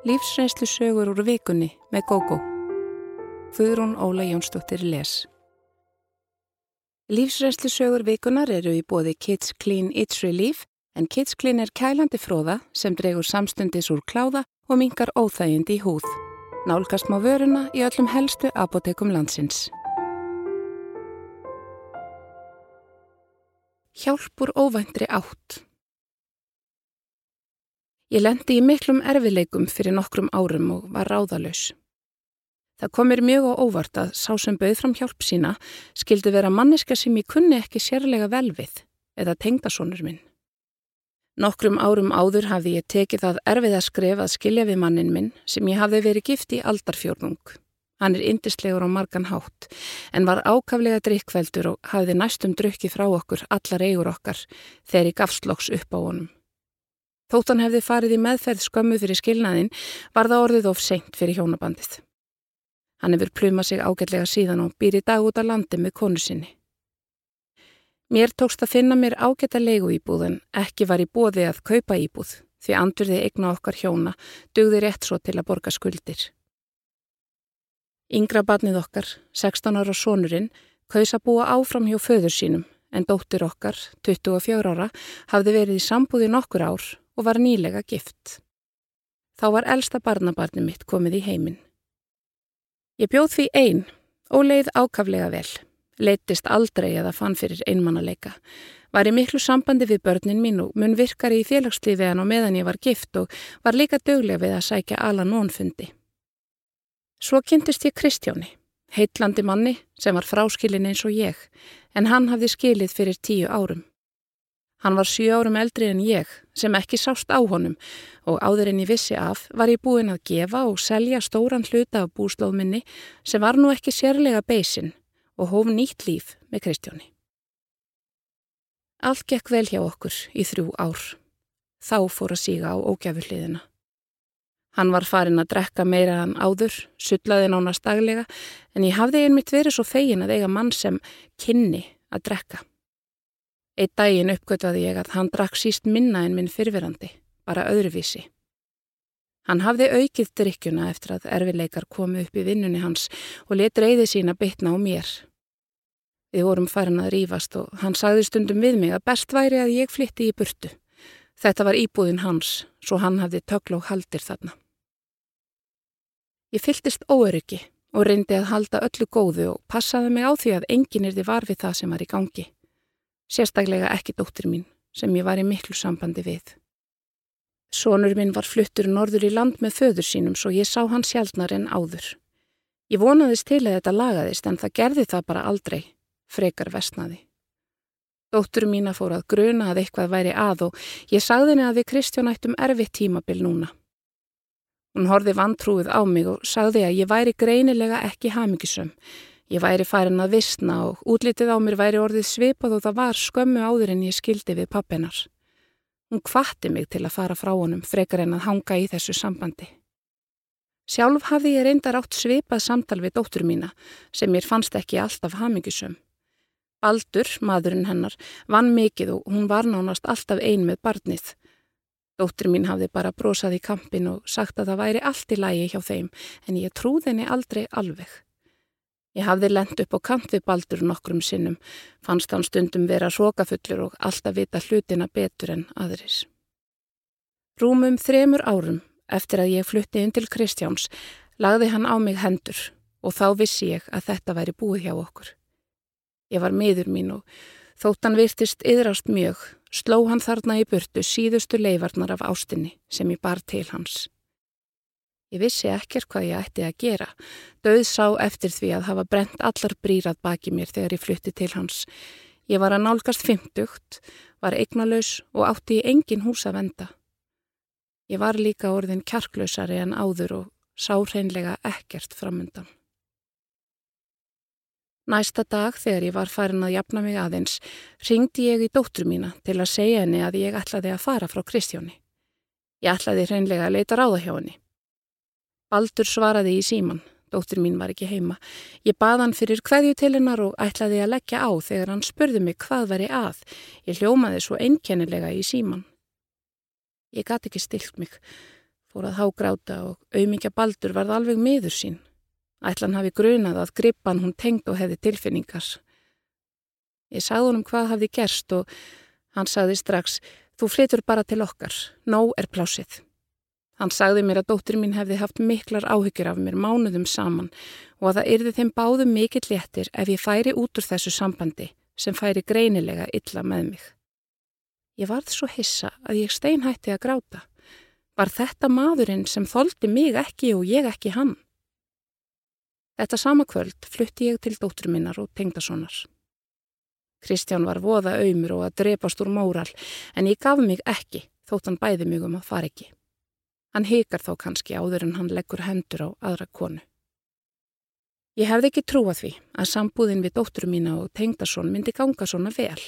Lífsreynslu sögur úr vikunni með GóGó. Þuðrún Óla Jónsdóttir les. Lífsreynslu sögur vikunar eru í bóði Kids Clean It's Relief en Kids Clean er kælandi fróða sem dregur samstundis úr kláða og mingar óþægind í húð. Nálgast má vöruna í öllum helstu apotekum landsins. Hjálpur óvæntri átt Ég lendi í miklum erfileikum fyrir nokkrum árum og var ráðalös. Það kom mér mjög á óvart að sá sem bauð fram hjálp sína skildi vera manneska sem ég kunni ekki sérlega vel við eða tengdasónur minn. Nokkrum árum áður hafði ég tekið það erfið að skref að skilja við mannin minn sem ég hafði verið gift í aldarfjörnung. Hann er indislegur á margan hátt en var ákaflega drikkveldur og hafði næstum drukkið frá okkur allar eigur okkar þegar ég gafsloks upp á honum. Þótt hann hefði farið í meðferð skömmu fyrir skilnaðin var það orðið of seint fyrir hjónabandið. Hann hefur plumað sig ágætlega síðan og býr í dag út á landi með konu sinni. Mér tókst að finna mér ágæta leigu íbúð en ekki var í bóði að kaupa íbúð því andurði eigna okkar hjóna dugði rétt svo til að borga skuldir. Yngra barnið okkar, 16 ára sonurinn, kaus að búa áfram hjá föður sínum en dóttir okkar, 24 ára, hafði verið í sambúði nokkur ár og var nýlega gift. Þá var elsta barnabarni mitt komið í heiminn. Ég bjóð því einn og leið ákaflega vel. Leittist aldrei það fann fyrir einmannaleika. Var í miklu sambandi við börnin mín og mun virkari í félagslífi en á meðan ég var gift og var líka döglega við að sækja ala nónfundi. Svo kynntist ég Kristjáni, heitlandi manni sem var fráskilin eins og ég, en hann hafði skilið fyrir tíu árum. Hann var sjö árum eldri en ég sem ekki sást á honum og áður en ég vissi af var ég búin að gefa og selja stóran hluta af búslóðminni sem var nú ekki sérlega beisinn og hóf nýtt líf með Kristjóni. Allt gekk vel hjá okkur í þrjú ár. Þá fór að síga á ógjafurliðina. Hann var farin að drekka meira en áður, sullaði nánast daglega en ég hafði einmitt verið svo fegin að eiga mann sem kynni að drekka. Eitt daginn uppgötvaði ég að hann drakk síst minna en minn fyrfirandi, bara öðruvísi. Hann hafði aukið drikkjuna eftir að erfileikar komu upp í vinnunni hans og let reyði sína bytna á mér. Við vorum farin að rýfast og hann sagði stundum við mig að best væri að ég flytti í burtu. Þetta var íbúðin hans, svo hann hafði tökla og haldir þarna. Ég fylltist óöryggi og reyndi að halda öllu góðu og passaði mig á því að enginn er því var við það sem var í gangi. Sérstaklega ekki dóttir mín sem ég var í miklu sambandi við. Sónur minn var fluttur norður í land með föður sínum svo ég sá hann sjálfnar en áður. Ég vonaðist til að þetta lagaðist en það gerði það bara aldrei, frekar vestnaði. Dóttur mína fór að gruna að eitthvað væri að og ég sagði henni að við Kristján ættum erfitt tímabil núna. Hún horfi vantrúið á mig og sagði að ég væri greinilega ekki hamigisum Ég væri farin að vissna og útlitið á mér væri orðið svipað og það var skömmu áður en ég skildi við pappinar. Hún kvatti mig til að fara frá honum frekar en að hanga í þessu sambandi. Sjálf hafði ég reyndar átt svipað samtal við dóttur mína sem mér fannst ekki alltaf hamingisum. Baldur, maðurinn hennar, vann mikið og hún var nánast alltaf ein með barnið. Dóttur mín hafði bara brosað í kampin og sagt að það væri allt í lægi hjá þeim en ég trúð henni aldrei alveg. Ég hafði lent upp á kant við baldur nokkrum sinnum, fannst hann stundum vera rókafullur og alltaf vita hlutina betur en aðris. Rúmum þremur árum eftir að ég flutti inn til Kristjáns lagði hann á mig hendur og þá vissi ég að þetta væri búið hjá okkur. Ég var miður mín og þótt hann virtist yðrast mjög, sló hann þarna í burtu síðustu leifarnar af ástinni sem ég bar til hans. Ég vissi ekkert hvað ég ætti að gera. Dauð sá eftir því að hafa brent allar brýrað baki mér þegar ég flutti til hans. Ég var að nálgast fymtugt, var eignalös og átti í engin hús að venda. Ég var líka orðin kjarklausari en áður og sá hreinlega ekkert framundan. Næsta dag þegar ég var farin að jafna mig aðeins, ringdi ég í dóttur mína til að segja henni að ég ætlaði að fara frá Kristjóni. Ég ætlaði hreinlega að leita ráða hjá henni. Baldur svaraði í síman, dóttir mín var ekki heima. Ég bað hann fyrir hverju til hennar og ætlaði að leggja á þegar hann spurði mig hvað veri að. Ég hljómaði svo einkennilega í síman. Ég gati ekki stilt mig. Fór að hágráta og auðmikja baldur varð alveg miður sín. Ætlan hafi grunað að grippan hún tengd og hefði tilfinningar. Ég sagði honum hvað hafði gerst og hann sagði strax, þú flytur bara til okkar, nóg er plásið. Hann sagði mér að dóttir mín hefði haft miklar áhyggjur af mér mánuðum saman og að það yrði þeim báðum mikill léttir ef ég færi út úr þessu sambandi sem færi greinilega illa með mig. Ég varð svo hissa að ég steinhætti að gráta. Var þetta maðurinn sem þóldi mig ekki og ég ekki hann? Þetta sama kvöld flutti ég til dóttur minnar og tengdasonar. Kristján var voða auðmur og að drepast úr móral en ég gaf mig ekki þótt hann bæði mig um að fara ekki. Hann hikar þá kannski áður en hann leggur hendur á aðra konu. Ég hefði ekki trúað því að sambúðin við dóttur mína og tengdason myndi ganga svona vel.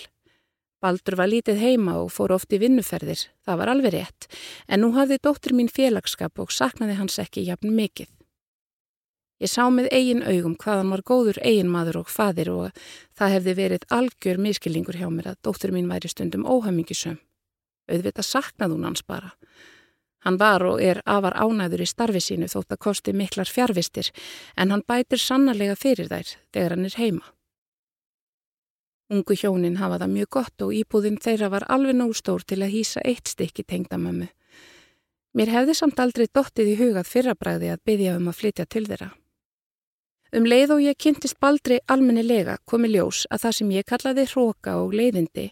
Baldur var lítið heima og fór oft í vinnuferðir, það var alveg rétt, en nú hafði dóttur mín félagskap og saknaði hans ekki jafn mikið. Ég sá með eigin augum hvaðan var góður eigin maður og fadir og það hefði verið algjör miskilningur hjá mér að dóttur mín væri stundum óhamingisum. Auðvitað saknaði hún hans bara. Hann var og er afar ánæður í starfi sínu þótt að kosti miklar fjárvistir en hann bætir sannarlega fyrir þær þegar hann er heima. Ungu hjónin hafa það mjög gott og íbúðin þeirra var alveg nóg stór til að hýsa eitt stykki tengdamömmu. Mér hefði samt aldrei dottið í hugað fyrrabræði að byggja um að flytja til þeirra. Um leið og ég kynntist baldri almennilega komi ljós að það sem ég kallaði hróka og leiðindi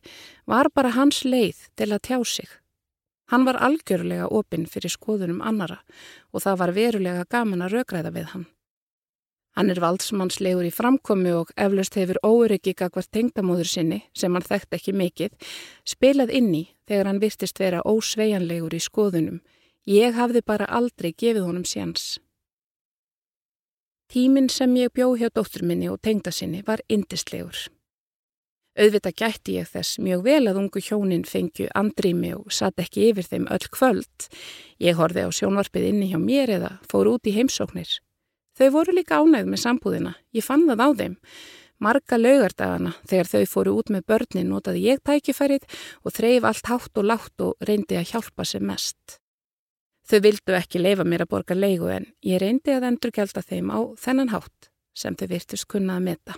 var bara hans leið til að tjá sig. Hann var algjörlega opinn fyrir skoðunum annara og það var verulega gaman að rögræða við hann. Hann er valdsmannslegur í framkomi og eflaust hefur óryggi gagvart tengdamóður sinni, sem hann þekkt ekki mikið, spilað inni þegar hann virtist vera ósveianlegur í skoðunum. Ég hafði bara aldrei gefið honum séns. Tíminn sem ég bjó hjá dóttur minni og tengda sinni var indislegur. Auðvitað gætti ég þess mjög vel að ungu hjónin fengju andrými og satt ekki yfir þeim öll kvöld. Ég horfi á sjónvarpið inni hjá mér eða fór út í heimsóknir. Þau voru líka ánægð með sambúðina, ég fann það á þeim. Marga laugardagana þegar þau fóru út með börnin notaði ég tækifærið og þreif allt hátt og látt og reyndi að hjálpa sem mest. Þau vildu ekki leifa mér að borga leigu en ég reyndi að endur gelda þeim á þennan hátt sem þau virtust kunna að meta.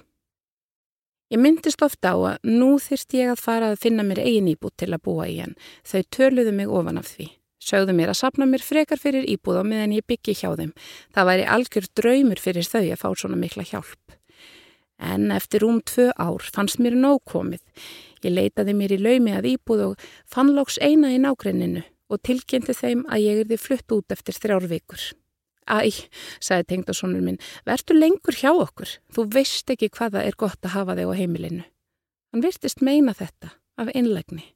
Ég myndist ofta á að nú þyrst ég að fara að finna mér eigin íbút til að búa í en þau töluðu mig ofan af því. Sögðu mér að sapna mér frekar fyrir íbúð á meðan ég byggi hjá þeim. Það væri algjör draumur fyrir þau að fá svona mikla hjálp. En eftir um tvö ár fannst mér nóg komið. Ég leitaði mér í laumi að íbúð og fann lóks eina í nágrenninu og tilkynnti þeim að ég erði flutt út eftir þrjár vikur. Æ, sagði tengdasónur minn, verður lengur hjá okkur. Þú veist ekki hvaða er gott að hafa þig á heimilinu. Hann virtist meina þetta af einlegni.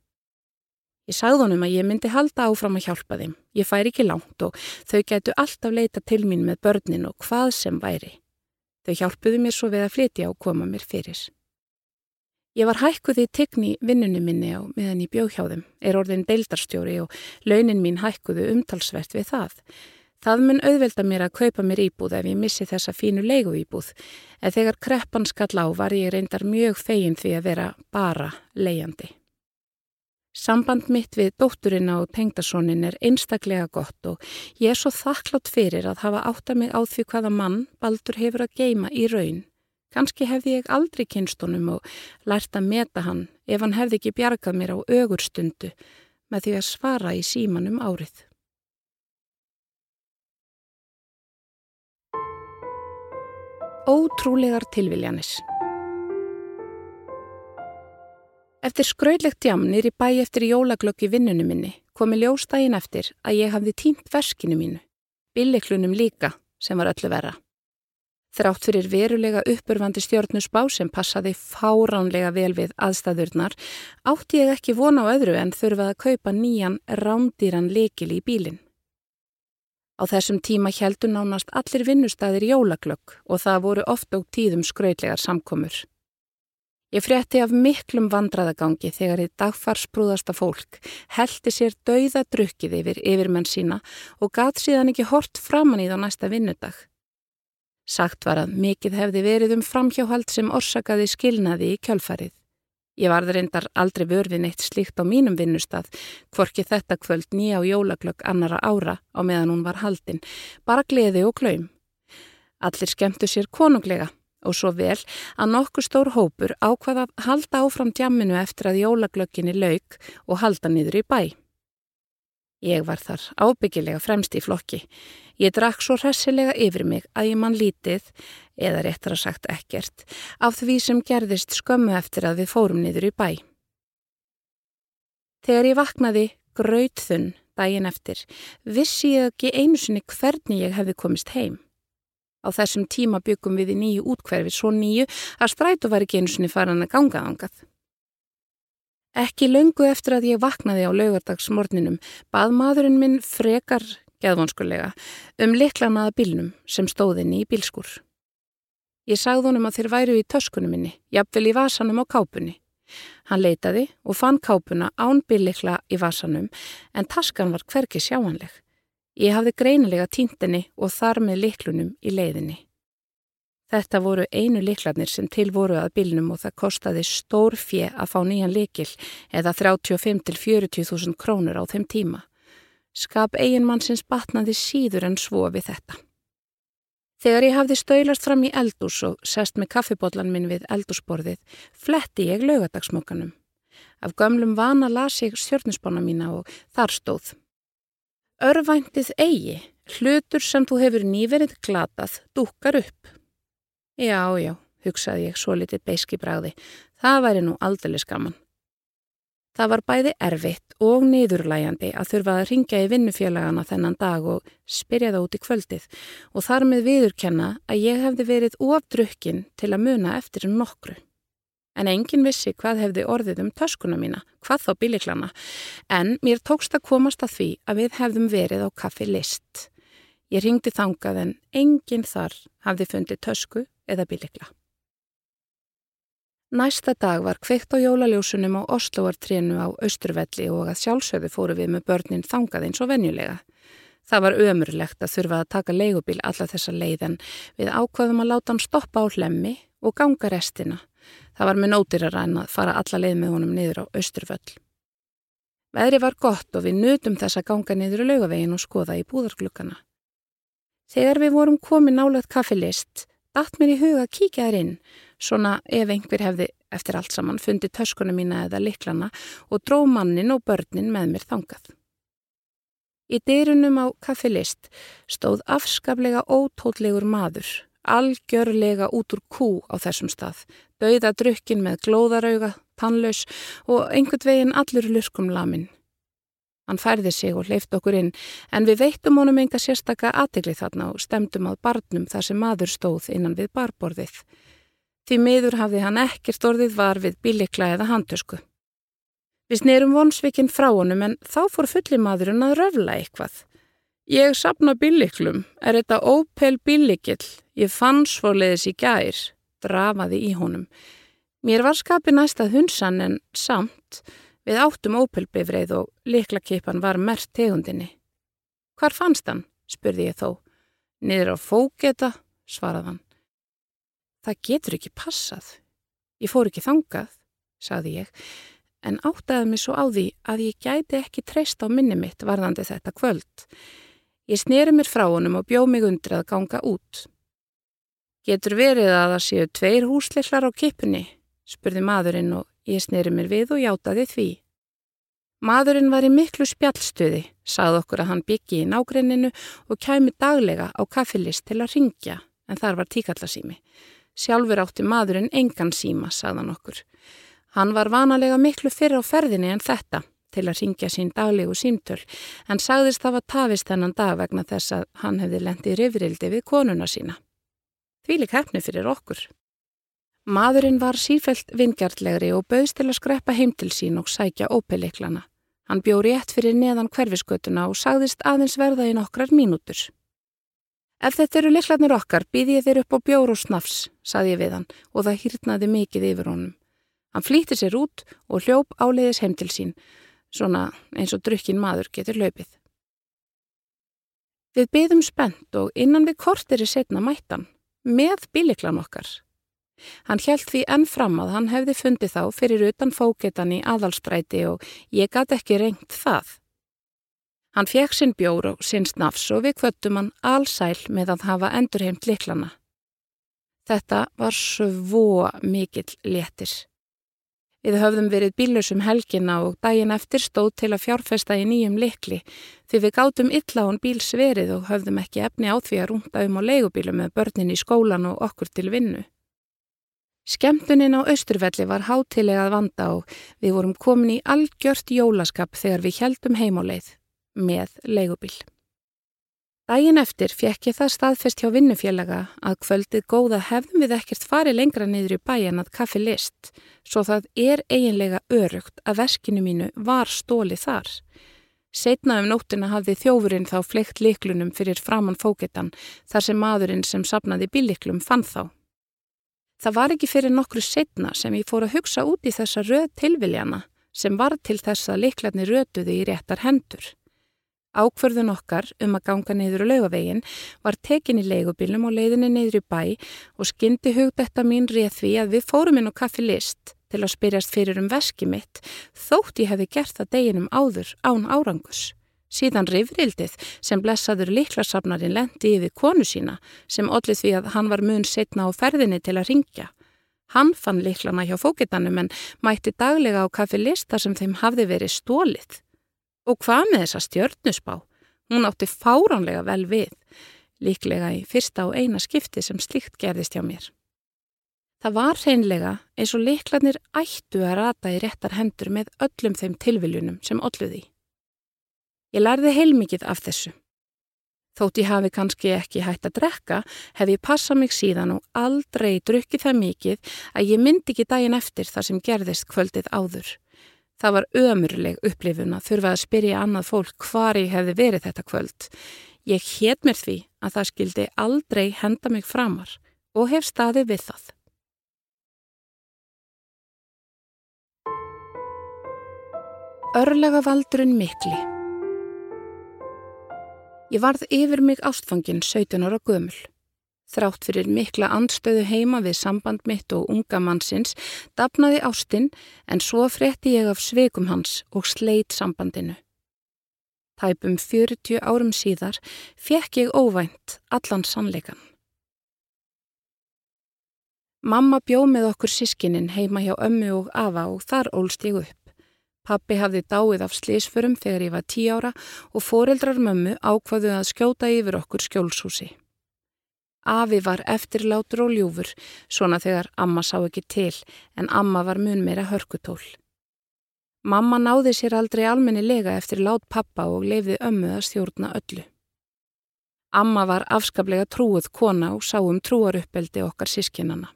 Ég sagði honum að ég myndi halda áfram að hjálpa þeim. Ég fær ekki langt og þau getu alltaf leita til mín með börnin og hvað sem væri. Þau hjálpuðu mér svo við að flytja og koma mér fyrir. Ég var hækkuð í tigni vinnunni minni á meðan ég bjóð hjá þeim, er orðin deildarstjóri og launin mín hækkuðu umtalsvert við það. Það mun auðvelda mér að kaupa mér íbúð ef ég missi þessa fínu leigu íbúð, en þegar kreppan skall á var ég reyndar mjög fegin því að vera bara leiandi. Samband mitt við dótturina og tengdasonin er einstaklega gott og ég er svo þakklátt fyrir að hafa átta mig á því hvaða mann Baldur hefur að geima í raun. Kanski hefði ég aldrei kynstunum og lært að meta hann ef hann hefði ekki bjargað mér á ögurstundu með því að svara í símanum árið. Ótrúlegar tilviljanis Eftir skröylegt jam nýri bæ eftir jólaglögg í vinnunum minni komi ljóstægin eftir að ég hafði tínt verskinu mínu, billeklunum líka sem var öllu vera. Þrátt fyrir verulega uppurvandi stjórnusbá sem passaði fáránlega vel við aðstæðurnar átti ég ekki vona á öðru en þurfað að kaupa nýjan rándýran lekil í bílinn. Á þessum tíma heldur nánast allir vinnustæðir jólaglögg og það voru oft og tíðum skröylegar samkomur. Ég frétti af miklum vandraðagangi þegar þið dagfarsbrúðasta fólk heldi sér dauða drukkið yfir yfirmenn sína og gat síðan ekki hort framann í þá næsta vinnudag. Sagt var að mikið hefði verið um framhjáhald sem orsakaði skilnaði í kjölfarið. Ég varði reyndar aldrei vörfin eitt slíkt á mínum vinnustad, hvorki þetta kvöld nýja á jólaglögg annara ára á meðan hún var haldinn, bara gleði og klaum. Allir skemmtu sér konunglega og svo vel að nokkur stór hópur ákvaða að halda áfram djamminu eftir að jólaglögginni lauk og halda niður í bæ. Ég var þar ábyggilega fremst í flokki. Ég drakk svo hressilega yfir mig að ég mann lítið, eða réttar að sagt ekkert, af því sem gerðist skömmu eftir að við fórum niður í bæ. Þegar ég vaknaði grauðþunn daginn eftir, vissi ég ekki einu sinni hvernig ég hefði komist heim. Á þessum tíma byggum við í nýju útkverfi svo nýju að strætu var ekki einu sinni faran að ganga ángað. Ekki löngu eftir að ég vaknaði á laugardagsmorninum bað maðurinn minn frekar, geðvonskulega, um liklanaða bílnum sem stóðinni í bílskur. Ég sagði honum að þeir væru í töskunum minni, jafnvel í vasanum á kápunni. Hann leitaði og fann kápuna án bílikla í vasanum en taskan var hverki sjáanleg. Ég hafði greinilega týndinni og þar með liklunum í leiðinni. Þetta voru einu liklarnir sem til voru að bylnum og það kostaði stór fjö að fá nýjan likil eða 35-40.000 krónur á þeim tíma. Skap eiginmann sem batnaði síður en svo við þetta. Þegar ég hafði stöylast fram í eldús og sest með kaffibotlan minn við eldúsborðið, fletti ég lögadagsmokkanum. Af gömlum vana las ég stjórnusbána mína og þar stóð. Örvæntið eigi, hlutur sem þú hefur nýverið glatað, dúkar upp. Já, já, hugsaði ég svo litið beiski bræði, það væri nú aldrei skaman. Það var bæði erfitt og niðurlæjandi að þurfa að ringja í vinnufélagana þennan dag og spyrja það út í kvöldið og þar með viðurkenna að ég hefði verið ofdrukkin til að muna eftir nokkru en engin vissi hvað hefði orðið um töskuna mína, hvað þá bíliklana, en mér tókst að komast að því að við hefðum verið á kaffi list. Ég ringdi þangað en engin þar hafði fundið tösku eða bílikla. Næsta dag var kveikt á jólaljósunum á Osloartrénu á Östurvelli og að sjálfsögðu fóru við með börnin þangað eins og venjulega. Það var ömurlegt að þurfa að taka leigubíl alla þessa leiðan við ákvaðum að láta hann stoppa á hlemmi og ganga restina Það var með nótirar en að fara alla leið með honum niður á Östurföll. Veðri var gott og við nutum þess að ganga niður í laugavegin og skoða í búðarglukkana. Þegar við vorum komið nálagt kaffilist, dætt mér í huga að kíkja þær inn, svona ef einhver hefði eftir allt saman fundið töskuna mína eða liklana og dró mannin og börnin með mér þangað. Í dyrunum á kaffilist stóð afskaplega ótótlegur maður, algjörlega út úr kú á þessum stað, dauða drukkin með glóðarauga, tannlaus og einhvern veginn allur lurkum lamin. Hann færði sig og leift okkur inn en við veittum honum enga sérstaka aðtegli þarna og stemdum að barnum þar sem maður stóð innan við barborðið. Því miður hafði hann ekkert orðið var við bílikla eða handtösku. Við snerum vonsvikinn frá honum en þá fór fulli maðurinn að röfla eitthvað. Ég sapna bíliklum, er þetta ópel bílikill, ég fann svo leiðis í gær drafaði í honum. Mér var skapi næstað hunsan en samt við áttum ópilbifreið og liklakipan var mert tegundinni. Hvar fannst hann? spurði ég þó. Niður á fóketa, svarað hann. Það getur ekki passað. Ég fór ekki þangað, sagði ég, en áttaði mig svo á því að ég gæti ekki treyst á minni mitt varðandi þetta kvöld. Ég sneri mér frá honum og bjóð mig undir að ganga út. Getur verið að það séu tveir húsleiklar á kipunni, spurði maðurinn og ég sneri mér við og játaði því. Maðurinn var í miklu spjallstuði, sagði okkur að hann byggi í nágrenninu og kæmi daglega á kaffilist til að ringja, en þar var tíkallasími. Sjálfur átti maðurinn engan síma, sagðan okkur. Hann var vanalega miklu fyrir á ferðinni en þetta til að ringja sín daglegu símtöl, en sagðist það var tafist hennan dag vegna þess að hann hefði lendið rifrildi við konuna sína. Þvílik hefni fyrir okkur. Maðurinn var sífælt vingjartlegri og bauðst til að skreppa heim til sín og sækja ópeliklana. Hann bjóri ett fyrir neðan hverfiskötuna og sagðist aðeins verða í nokkrar mínútur. Ef þetta eru liklarnir okkar, býði ég þeir upp á bjór og snafs, saði ég við hann og það hýrnaði mikið yfir honum. Hann flýtti sér út og hljóp áleiðis heim til sín, svona eins og drukkin maður getur löpið. Við byðum spennt og innan við kortir í setna mættan með bíliklan okkar. Hann hjælt því enn fram að hann hefði fundið þá fyrir utan fóketan í aðalstræti og ég gæti ekki reynt það. Hann fekk sinn bjór og sinn snafs og við kvöttum hann allsæl með að hafa endurheimt liklana. Þetta var svo mikill léttir. Við höfðum verið bílausum helgina og daginn eftir stóð til að fjárfesta í nýjum likli því við gátum illa án bílsverið og höfðum ekki efni á því að rúnda um á leigubílu með börnin í skólan og okkur til vinnu. Skemtunin á Östurvelli var hátilegað vanda og við vorum komin í algjört jólaskap þegar við heldum heimáleið með leigubíl. Dægin eftir fekk ég það staðfest hjá vinnufélaga að kvöldið góða hefðum við ekkert farið lengra niður í bæjan að kaffi list svo það er eiginlega örugt að veskinu mínu var stólið þar. Setna um nóttina hafði þjófurinn þá fleikt liklunum fyrir framann fóketan þar sem maðurinn sem sapnaði bíliklum fann þá. Það var ekki fyrir nokkru setna sem ég fór að hugsa út í þessa röð tilviljana sem var til þess að liklarni rötuði í réttar hendur. Ákverðun okkar um að ganga neyður á laugavegin var tekin í leigubilum og leiðinni neyður í bæ og skyndi hugdetta mín réð því að við fórum inn á kaffi list til að spyrjast fyrir um veski mitt þótt ég hefði gert það deginum áður án árangus. Síðan rifrildið sem blessaður liklarsafnarinn lendi yfir konu sína sem ollið því að hann var mun setna á ferðinni til að ringja. Hann fann liklana hjá fókitanum en mætti daglega á kaffi lista sem þeim hafði verið stólið. Og hvað með þessa stjörnusbá? Hún átti fáránlega vel við, líklega í fyrsta og eina skipti sem slikt gerðist hjá mér. Það var hreinlega eins og liklanir ættu að rata í réttar hendur með öllum þeim tilviljunum sem olluði. Ég lærði heilmikið af þessu. Þótt ég hafi kannski ekki hægt að drekka, hef ég passað mig síðan og aldrei drukkið það mikið að ég myndi ekki daginn eftir það sem gerðist kvöldið áður. Það var ömurleg upplifun að þurfa að spyrja annað fólk hvar ég hefði verið þetta kvöld. Ég hétt mér því að það skildi aldrei henda mig framar og hef staðið við það. Örlega valdurinn mikli Ég varð yfir mig ástfangin 17 ára gömul. Þrátt fyrir mikla andstöðu heima við samband mitt og unga mannsins dapnaði ástinn en svo frétti ég af sveikum hans og sleit sambandinu. Tæpum 40 árum síðar fekk ég óvænt allan sannleikan. Mamma bjóð með okkur sískinin heima hjá ömmu og afa og þar ólst ég upp. Pappi hafði dáið af slísförum þegar ég var tí ára og foreldrar mömmu ákvaðu að skjóta yfir okkur skjólshúsi. Afi var eftirlátur og ljúfur, svona þegar amma sá ekki til, en amma var mun meira hörkutól. Mamma náði sér aldrei almennilega eftir lát pappa og lefði ömmu að stjórna öllu. Amma var afskaplega trúið kona og sá um trúaruppeldi okkar sískinana.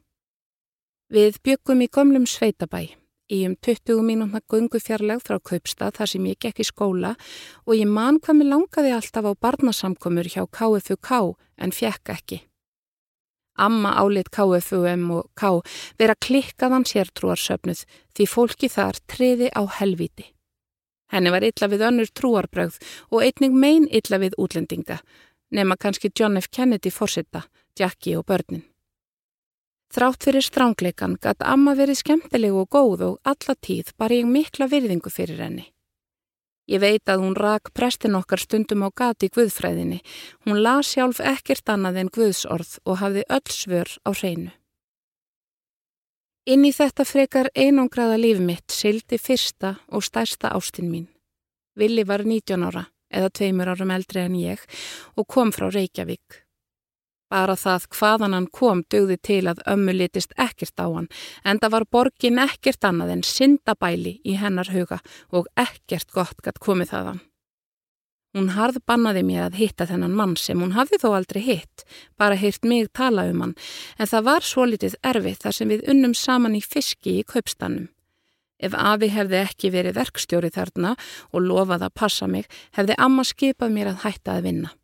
Við byggum í gömlum sveitabæ í um 20 mínúna gungu fjarlag frá Kaupstað þar sem ég gekk í skóla og ég man hvað mér langaði alltaf á barnasamkomur hjá KFUK en fjekk ekki. Amma álit KFUM og K vera klikkaðan sértrúarsöfnuð því fólki þar treði á helviti. Henni var illa við önnur trúarbröð og einning mein illa við útlendinga, nema kannski John F. Kennedy fórsetta, Jackie og börnin. Þrátt fyrir strángleikan gæti amma verið skemmtileg og góð og alla tíð bar ég mikla virðingu fyrir henni. Ég veit að hún rak prestin okkar stundum á gati í Guðfræðinni. Hún las sjálf ekkert annað en Guðsorð og hafði öll svör á hreinu. Inn í þetta frekar einangraða líf mitt sildi fyrsta og stærsta ástinn mín. Vili var 19 ára eða tveimur árum eldri en ég og kom frá Reykjavík. Bara það hvaðan hann kom dögði til að ömmu litist ekkert á hann en það var borgin ekkert annað en syndabæli í hennar huga og ekkert gott gætt komið þaðan. Hún harð bannaði mér að hitta þennan mann sem hún hafði þó aldrei hitt, bara hýrt mig tala um hann, en það var svo litið erfið þar sem við unnum saman í fiski í kaupstannum. Ef Afi hefði ekki verið verkstjóri þarna og lofað að passa mig, hefði amma skipað mér að hætta að vinna.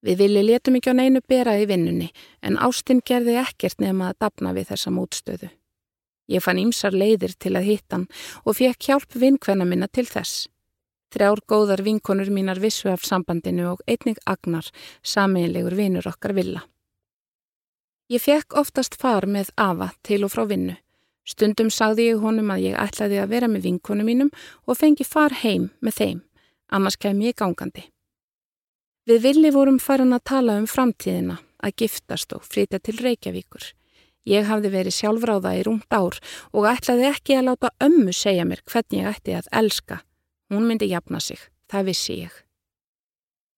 Við villi letum ekki á neinu bera í vinnunni en Ástinn gerði ekkert nefn að dapna við þessa mótstöðu. Ég fann ímsar leiðir til að hitta hann og fekk hjálp vinkvenna minna til þess. Þrjár góðar vinkonur mínar vissu af sambandinu og einnig agnar, sameinlegur vinur okkar villa. Ég fekk oftast far með afa til og frá vinnu. Stundum sagði ég honum að ég ætlaði að vera með vinkonu mínum og fengi far heim með þeim, annars kem ég gangandi. Við villi vorum farin að tala um framtíðina, að giftast og flytja til Reykjavíkur. Ég hafði verið sjálfráða í rúmt ár og ætlaði ekki að láta ömmu segja mér hvernig ég ætti að elska. Hún myndi jafna sig, það vissi ég.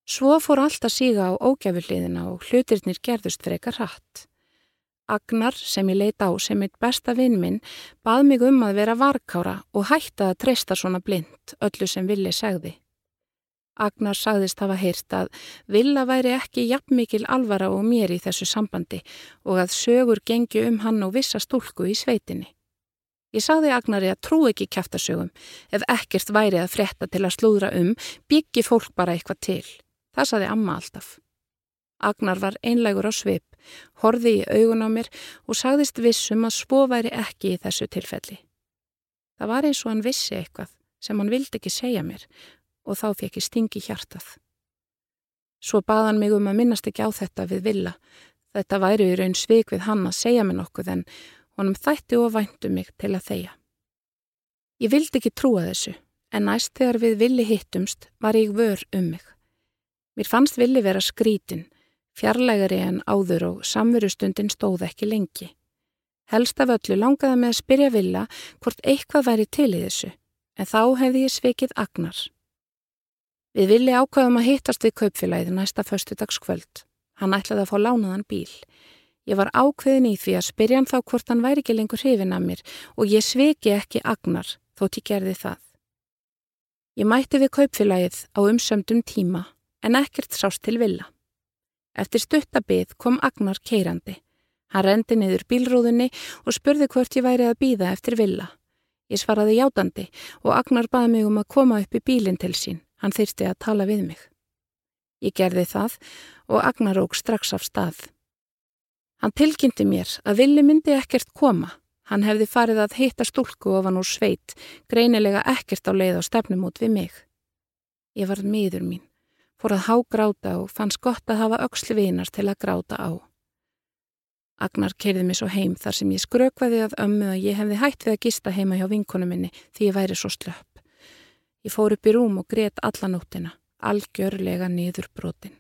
Svo fór allt að síga á ógæfuliðina og hlutirnir gerðust frekar hatt. Agnar, sem ég leita á sem mitt besta vinn minn, bað mig um að vera varkára og hætta að treysta svona blind, öllu sem villi segði. Agnar sagðist hafa heyrt að Villa væri ekki jafn mikil alvara og mér í þessu sambandi og að sögur gengi um hann og vissa stúlku í sveitinni. Ég sagði Agnari að trú ekki kæftasögum, ef ekkert væri að frétta til að slúðra um, byggi fólk bara eitthvað til. Það sagði amma alltaf. Agnar var einlegur á svip, horði í augun á mér og sagðist vissum að svo væri ekki í þessu tilfelli. Það var eins og hann vissi eitthvað sem hann vildi ekki segja mér og þá fekk ég stingi hjartað. Svo baðan mig um að minnast ekki á þetta við villa. Þetta væri í raun sveik við hann að segja mér nokkuð en honum þætti og væntu mig til að þeia. Ég vildi ekki trúa þessu en næst þegar við villi hittumst var ég vör um mig. Mér fannst villi vera skrítin fjarlægari en áður og samverustundin stóð ekki lengi. Helst af öllu langaði með að spyrja Villa hvort eitthvað væri til í þessu, en þá hefði ég sveikið Agnar. Við villi ákvaðum að hittast við kaupfélagið næsta föstudagskvöld. Hann ætlaði að fá lánaðan bíl. Ég var ákveðin í því að spyrja hann þá hvort hann væri ekki lengur hrifin af mér og ég sveiki ekki Agnar þótt ég gerði það. Ég mætti við kaupfélagið á umsömdum tíma en ekkert sást til Villa. Eftir stuttabið kom Agnar keirandi. Hann rendi niður bílrúðunni og spurði hvort ég væri að býða eftir villa. Ég svaraði játandi og Agnar baði mig um að koma upp í bílinn til sín. Hann þyrsti að tala við mig. Ég gerði það og Agnar óg strax af stað. Hann tilkynnti mér að villi myndi ekkert koma. Hann hefði farið að heita stúlku ofan úr sveit, greinilega ekkert á leið á stefnum út við mig. Ég var miður mín fór að hágráta og fannst gott að hafa auksli vinar til að gráta á. Agnar kerði mig svo heim þar sem ég skrökvaði að ömmu að ég hefði hætt við að gista heima hjá vinkonu minni því ég væri svo slöpp. Ég fór upp í rúm og greiðt allanóttina, algjörlega niður brotin.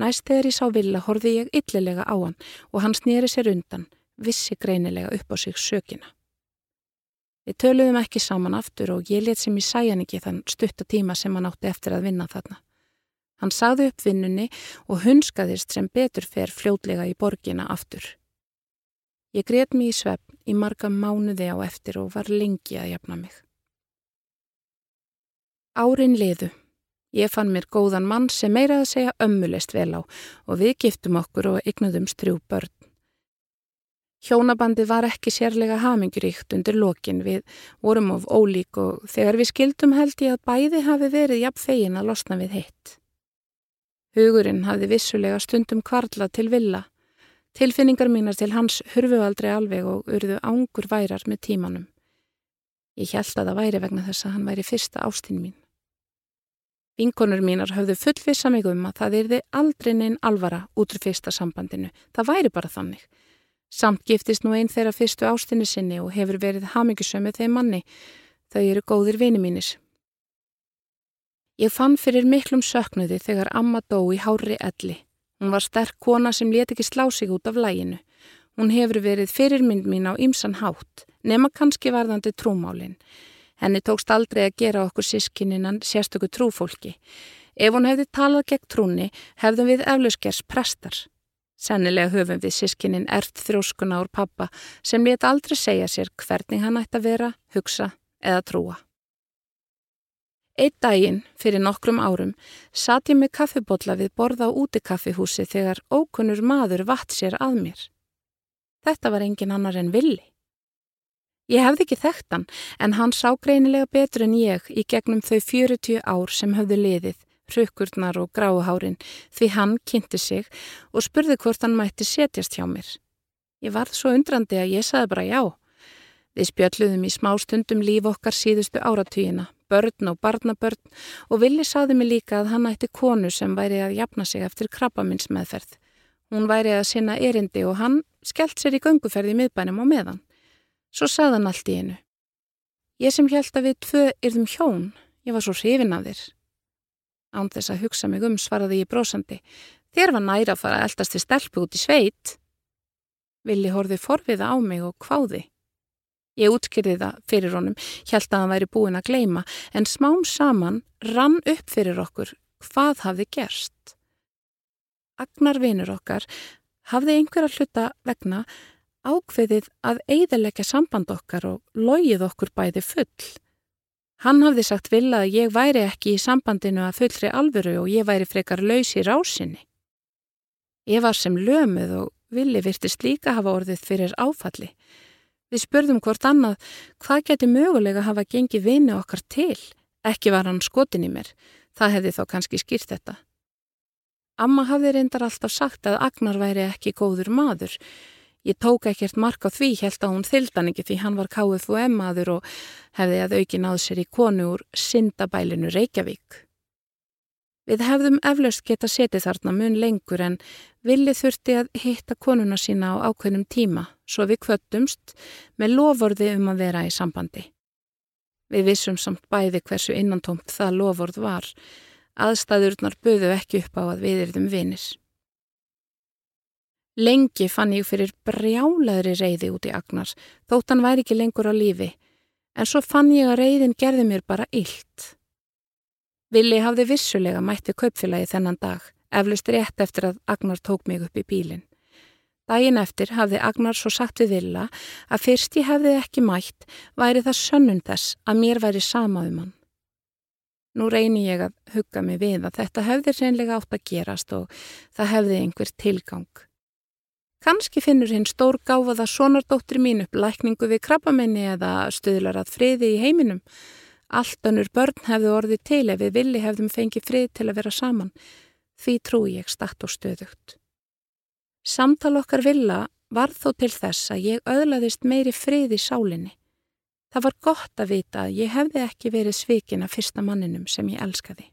Næst þegar ég sá Villa horfi ég yllilega á hann og hann snýri sér undan, vissi greinilega upp á sig sökina. Við töluðum ekki saman aftur og ég let sem ég sæjan ekki þann stuttatíma sem hann átti eftir að vinna þarna. Hann sagði upp vinnunni og hunskaðist sem betur fer fljótlega í borgina aftur. Ég greiðt mér í svepp í marga mánuði á eftir og var lengi að jafna mig. Árin liðu. Ég fann mér góðan mann sem meira að segja ömmulest vel á og við giftum okkur og eignuðum strjú börn. Hjónabandi var ekki sérlega haminguríkt undir lokin við vorum of ólík og þegar við skildum held ég að bæði hafi verið jafn fegin að losna við hitt. Hugurinn hafði vissulega stundum kvarla til villa. Tilfinningar mínar til hans hurfu aldrei alveg og urðu ángur værar með tímanum. Ég held að það væri vegna þess að hann væri fyrsta ástinn mín. Vinkonur mínar höfðu fullvisa mig um að það erði aldrei neinn alvara út úr fyrsta sambandinu. Það væri bara þannig. Samt giftist nú einn þeirra fyrstu ástinni sinni og hefur verið hamingisömið þeim manni. Þau eru góðir vini mínir. Ég fann fyrir miklum söknuði þegar amma dó í hári elli. Hún var sterk kona sem let ekki slá sig út af læginu. Hún hefur verið fyrirmynd mín á ymsan hátt, nema kannski varðandi trúmálinn. Henni tókst aldrei að gera okkur sískininnan sérstöku trúfólki. Ef hún hefði talað gegn trúni, hefðum við eflauskers prestar. Sennilega höfum við sískinin ert þróskuna úr pappa sem let aldrei segja sér hvernig hann ætti að vera, hugsa eða trúa. Eitt daginn, fyrir nokkrum árum, satt ég með kaffibotla við borða á útikaffihúsi þegar ókunnur maður vatt sér að mér. Þetta var engin annar en villi. Ég hefði ekki þekkt hann, en hann sá greinilega betur en ég í gegnum þau 40 ár sem höfðu liðið, rukkurnar og gráuhárin, því hann kynnti sig og spurði hvort hann mætti setjast hjá mér. Ég varð svo undrandi að ég saði bara já. Við spjöldluðum í smá stundum líf okkar síðustu áratugina, börn og barnabörn og Vili saði mig líka að hann ætti konu sem væri að jafna sig eftir krabbaminns meðferð. Hún væri að sinna erindi og hann skellt sér í gönguferði miðbænum á meðan. Svo sagðan allt í einu. Ég sem held að við tvö yrðum hjón, ég var svo hrifin af þér. Án þess að hugsa mig um svaraði ég brósandi. Þér var næra að fara að eldast við stelpu út í sveit. Vili horfi forviða á mig og hváði. Ég útkyrði það fyrir honum, held að hann væri búin að gleima, en smám saman rann upp fyrir okkur hvað hafði gerst. Agnar vinur okkar hafði einhverja hluta vegna ákveðið að eigðalega samband okkar og logið okkur bæði full. Hann hafði sagt vilja að ég væri ekki í sambandinu að fullri alvöru og ég væri frekar laus í rásinni. Ég var sem lömuð og villi virtist líka hafa orðið fyrir áfalli. Við spurðum hvort annað hvað geti mögulega hafa gengið vini okkar til. Ekki var hann skotin í mér. Það hefði þá kannski skýrt þetta. Amma hafði reyndar alltaf sagt að Agnar væri ekki góður maður. Ég tók ekkert mark á því held að hún þyldan ekki því hann var KFUM maður og hefði að auki náð sér í konu úr syndabælinu Reykjavík. Við hefðum eflaust geta setið þarna mun lengur en villi þurfti að hitta konuna sína á ákveðnum tíma svo við kvöttumst með lovorði um að vera í sambandi. Við vissum samt bæði hversu innantómt það lovorð var. Aðstæðurnar buðu ekki upp á að við erum vinnir. Lengi fann ég fyrir brjálaðri reyði út í Agnars, þótt hann væri ekki lengur á lífi, en svo fann ég að reyðin gerði mér bara illt. Vili hafði vissulega mætti kaupfélagi þennan dag, eflust rétt eftir að Agnar tók mig upp í bílinn. Dægin eftir hafði Agnar svo sagt við Villa að fyrst ég hefði ekki mætt væri það sönnum þess að mér væri sama um hann. Nú reyni ég að hugga mig við að þetta hefði reynlega átt að gerast og það hefði einhver tilgang. Kanski finnur hinn stór gáfaða sonardóttir mín upp lækningu við krabbamenni eða stuðlar að friði í heiminum Allt önnur börn hefðu orðið til ef við villi hefðum fengið frið til að vera saman. Því trúi ég statt og stöðugt. Samtal okkar villa var þó til þess að ég öðlaðist meiri frið í sálinni. Það var gott að vita að ég hefði ekki verið svikin af fyrsta manninum sem ég elskaði.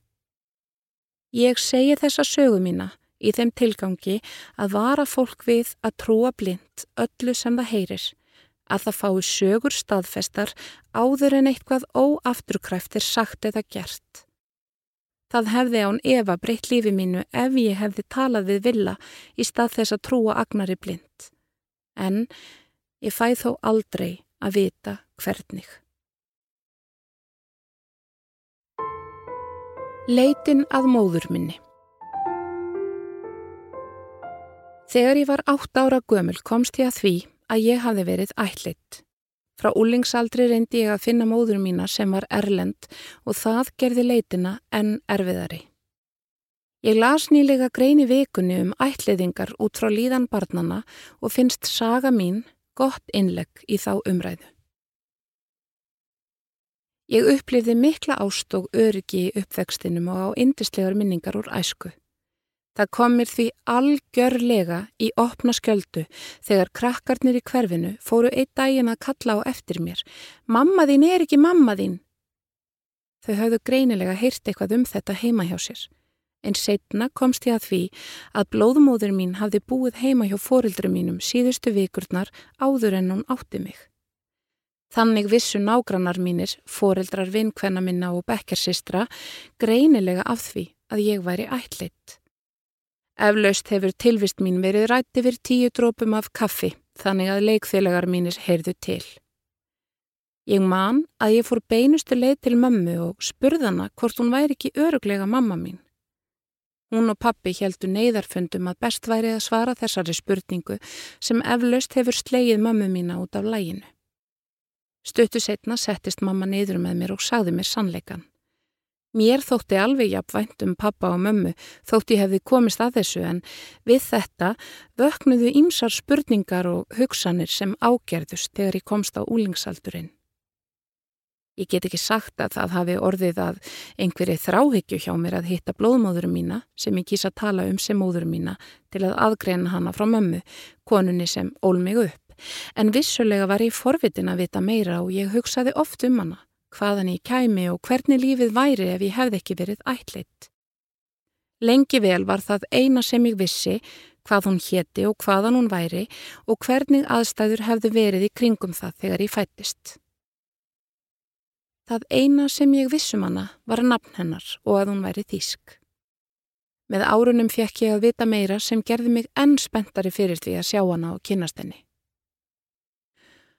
Ég segi þessa sögu mína í þeim tilgangi að vara fólk við að trúa blind öllu sem það heyrir að það fái sögur staðfestar áður en eitthvað óafturkræftir sagt eða gert. Það hefði án Eva breytt lífi mínu ef ég hefði talað við villa í stað þess að trúa agnari blind. En ég fæ þó aldrei að vita hvernig. Leitin að móður minni Þegar ég var átt ára gömul komst ég að því að ég hafði verið ætlitt. Frá úlingsaldri reyndi ég að finna móður mína sem var erlend og það gerði leitina en erfiðari. Ég las nýlega greini vikunni um ætliðingar út frá líðan barnana og finnst saga mín gott innlegg í þá umræðu. Ég upplifði mikla ást og öryggi í uppvextinum og á indislegar minningar úr æsku. Það kom mér því algjörlega í opna skjöldu þegar krakkarnir í hverfinu fóru einn daginn að kalla á eftir mér. Mamma þín er ekki mamma þín. Þau hafðu greinilega heyrt eitthvað um þetta heima hjá sér. En setna komst ég að því að blóðmóður mín hafði búið heima hjá fórildri mínum síðustu vikurnar áður en hún átti mig. Þannig vissu nágrannar mínir, fórildrar vinkvenna minna og bekkersistra, greinilega af því að ég væri ætlitt. Eflaust hefur tilvist mín verið rætti fyrir tíu drópum af kaffi þannig að leikþélagar mínir heyrðu til. Ég man að ég fór beinustu leið til mömmu og spurðana hvort hún væri ekki öruglega mamma mín. Hún og pappi heldu neyðarfundum að best væri að svara þessari spurningu sem eflaust hefur slegið mömmu mína út af læginu. Stöttu setna settist mamma neyður með mér og sagði mér sannleikan. Mér þótti alveg jafnvænt um pappa og mömmu þótt ég hefði komist að þessu en við þetta vöknuðu ímsar spurningar og hugsanir sem ágerðust þegar ég komst á úlingsaldurinn. Ég get ekki sagt að það hafi orðið að einhverju þráhyggju hjá mér að hitta blóðmóðurum mína sem ég kýsa að tala um sem móðurum mína til að aðgreina hana frá mömmu, konunni sem ól mig upp. En vissulega var ég forvitin að vita meira og ég hugsaði oft um hana hvaðan ég kæmi og hvernig lífið væri ef ég hefði ekki verið ætlitt. Lengi vel var það eina sem ég vissi hvað hún héti og hvaðan hún væri og hvernig aðstæður hefðu verið í kringum það þegar ég fættist. Það eina sem ég vissum hana var nafn hennar og að hún væri þýsk. Með árunum fekk ég að vita meira sem gerði mig enn spenntari fyrir því að sjá hana og kynast henni.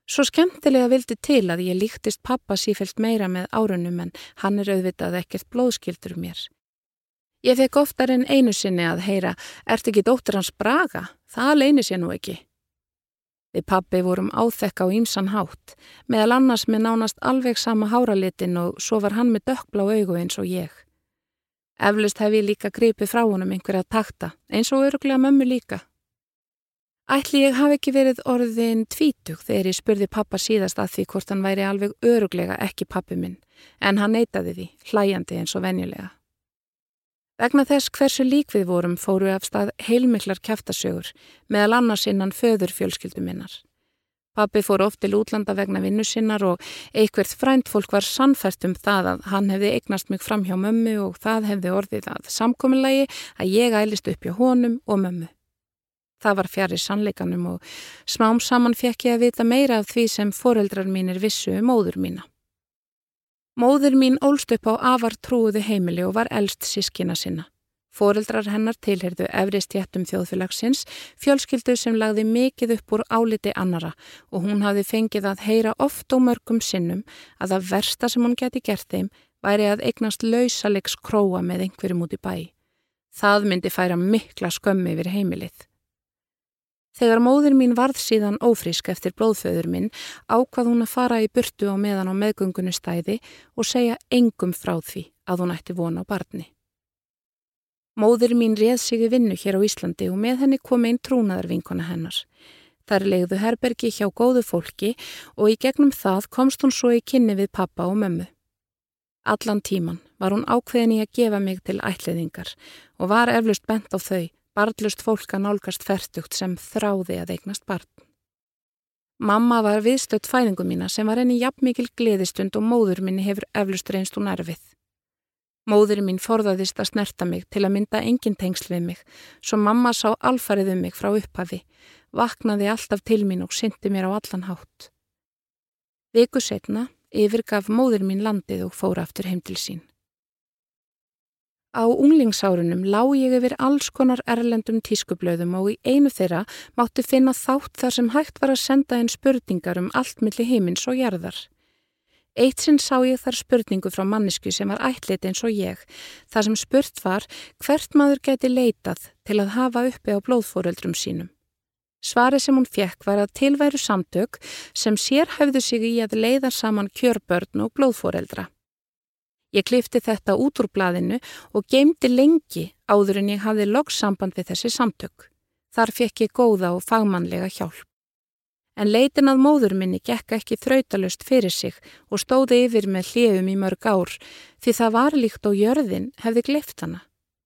Svo skemmtilega vildi til að ég líktist pappa sífælt meira með árunum en hann er auðvitað ekkert blóðskildur mér. Ég fekk oftar en einu sinni að heyra, ert ekki dóttur hans Braga? Það leini sér nú ekki. Við pappi vorum áþekka á ímsan hátt, meðal annars með nánast alveg sama háralitin og svo var hann með dökkblá augu eins og ég. Eflust hef ég líka gripið frá honum einhverja takta, eins og öruglega mömmu líka. Ætli ég hafi ekki verið orðin tvítug þegar ég spurði pappa síðast að því hvort hann væri alveg öruglega ekki pappi minn, en hann neytaði því, hlæjandi eins og venjulega. Vegna þess hversu lík við vorum fóru af stað heilmiklar kæftasögur meðal annars innan föður fjölskyldu minnar. Pappi fór oft til útlanda vegna vinnu sinnar og einhvert frænt fólk var sannfært um það að hann hefði eignast mig fram hjá mömmu og það hefði orðið að samkominnlagi að ég ælist upp hjá honum og mömmu. Það var fjari sannleikanum og smám saman fekk ég að vita meira af því sem foreldrar mínir vissu um móður mína. Móður mín ólst upp á afar trúuðu heimili og var eldst sískina sinna. Fóreldrar hennar tilherðu efri stjættum þjóðfélagsins, fjölskyldu sem lagði mikið upp úr áliti annara og hún hafði fengið að heyra oft og mörgum sinnum að það versta sem hún geti gert þeim væri að eignast lausalegs króa með einhverjum út í bæ. Það myndi færa mikla skömmi yfir heimilið. Þegar móður mín varð síðan ófrísk eftir blóðföður minn ákvað hún að fara í burtu á meðan á meðgöngunni stæði og segja engum frá því að hún ætti vona á barni. Móður mín reð sig í vinnu hér á Íslandi og með henni kom einn trúnaðarvinkona hennar. Þar legðu herbergi hjá góðu fólki og í gegnum það komst hún svo í kynni við pappa og mömmu. Allan tíman var hún ákveðin í að gefa mig til ætliðingar og var eflust bent á þau barnlust fólk að nálgast ferdugt sem þráði að eignast barn. Mamma var viðstödd fæðingu mína sem var enni jafnmikil gleðistund og móður minni hefur eflust reynst hún erfið. Móður mín forðaðist að snerta mig til að mynda engin tengsl við mig, svo mamma sá alfarið um mig frá upphafi, vaknaði alltaf til mín og syndi mér á allan hátt. Viku setna yfirgaf móður mín landið og fór aftur heim til sín. Á unglingsárunum lág ég yfir alls konar erlendum tískublöðum og í einu þeirra mátti finna þátt þar sem hægt var að senda einn spurningar um allt millir heimins og jarðar. Eitt sinn sá ég þar spurningu frá mannisku sem var ætlit eins og ég, þar sem spurt var hvert maður geti leitað til að hafa uppi á blóðfóreldrum sínum. Svari sem hún fekk var að tilværu samtök sem sér hafðu sig í að leiða saman kjörbörn og blóðfóreldra. Ég klifti þetta út úr blaðinu og geimdi lengi áður en ég hafði loggssamband við þessi samtök. Þar fekk ég góða og fagmannlega hjálp. En leitin að móður minni gekk ekki þrautalust fyrir sig og stóði yfir með hljefum í mörg ár því það var líkt og jörðin hefði glift hana.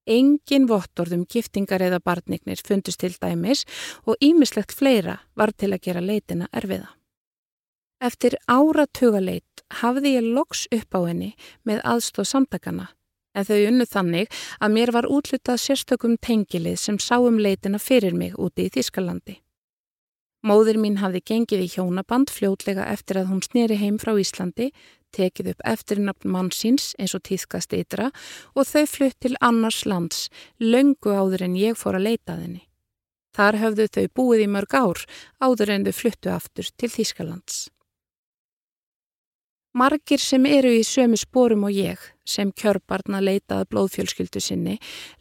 Engin vottorðum giftingar eða barnignir fundust til dæmis og ímislegt fleira var til að gera leitina erfiða. Eftir áratugaleit hafði ég loks upp á henni með aðstóð samtakana en þau unnu þannig að mér var útlutað sérstökum tengilið sem sáum leitina fyrir mig úti í Þískalandi. Móður mín hafði gengið í hjónaband fljótlega eftir að hún sneri heim frá Íslandi, tekið upp eftirnafn mann síns eins og tíðkast ytra og þau flutt til annars lands, löngu áður en ég fór að leita þenni. Þar höfðu þau búið í mörg ár áður en þau fluttu aftur til Þískalands. Margir sem eru í sömu spórum og ég, sem kjörbarna leitað blóðfjölskyldu sinni,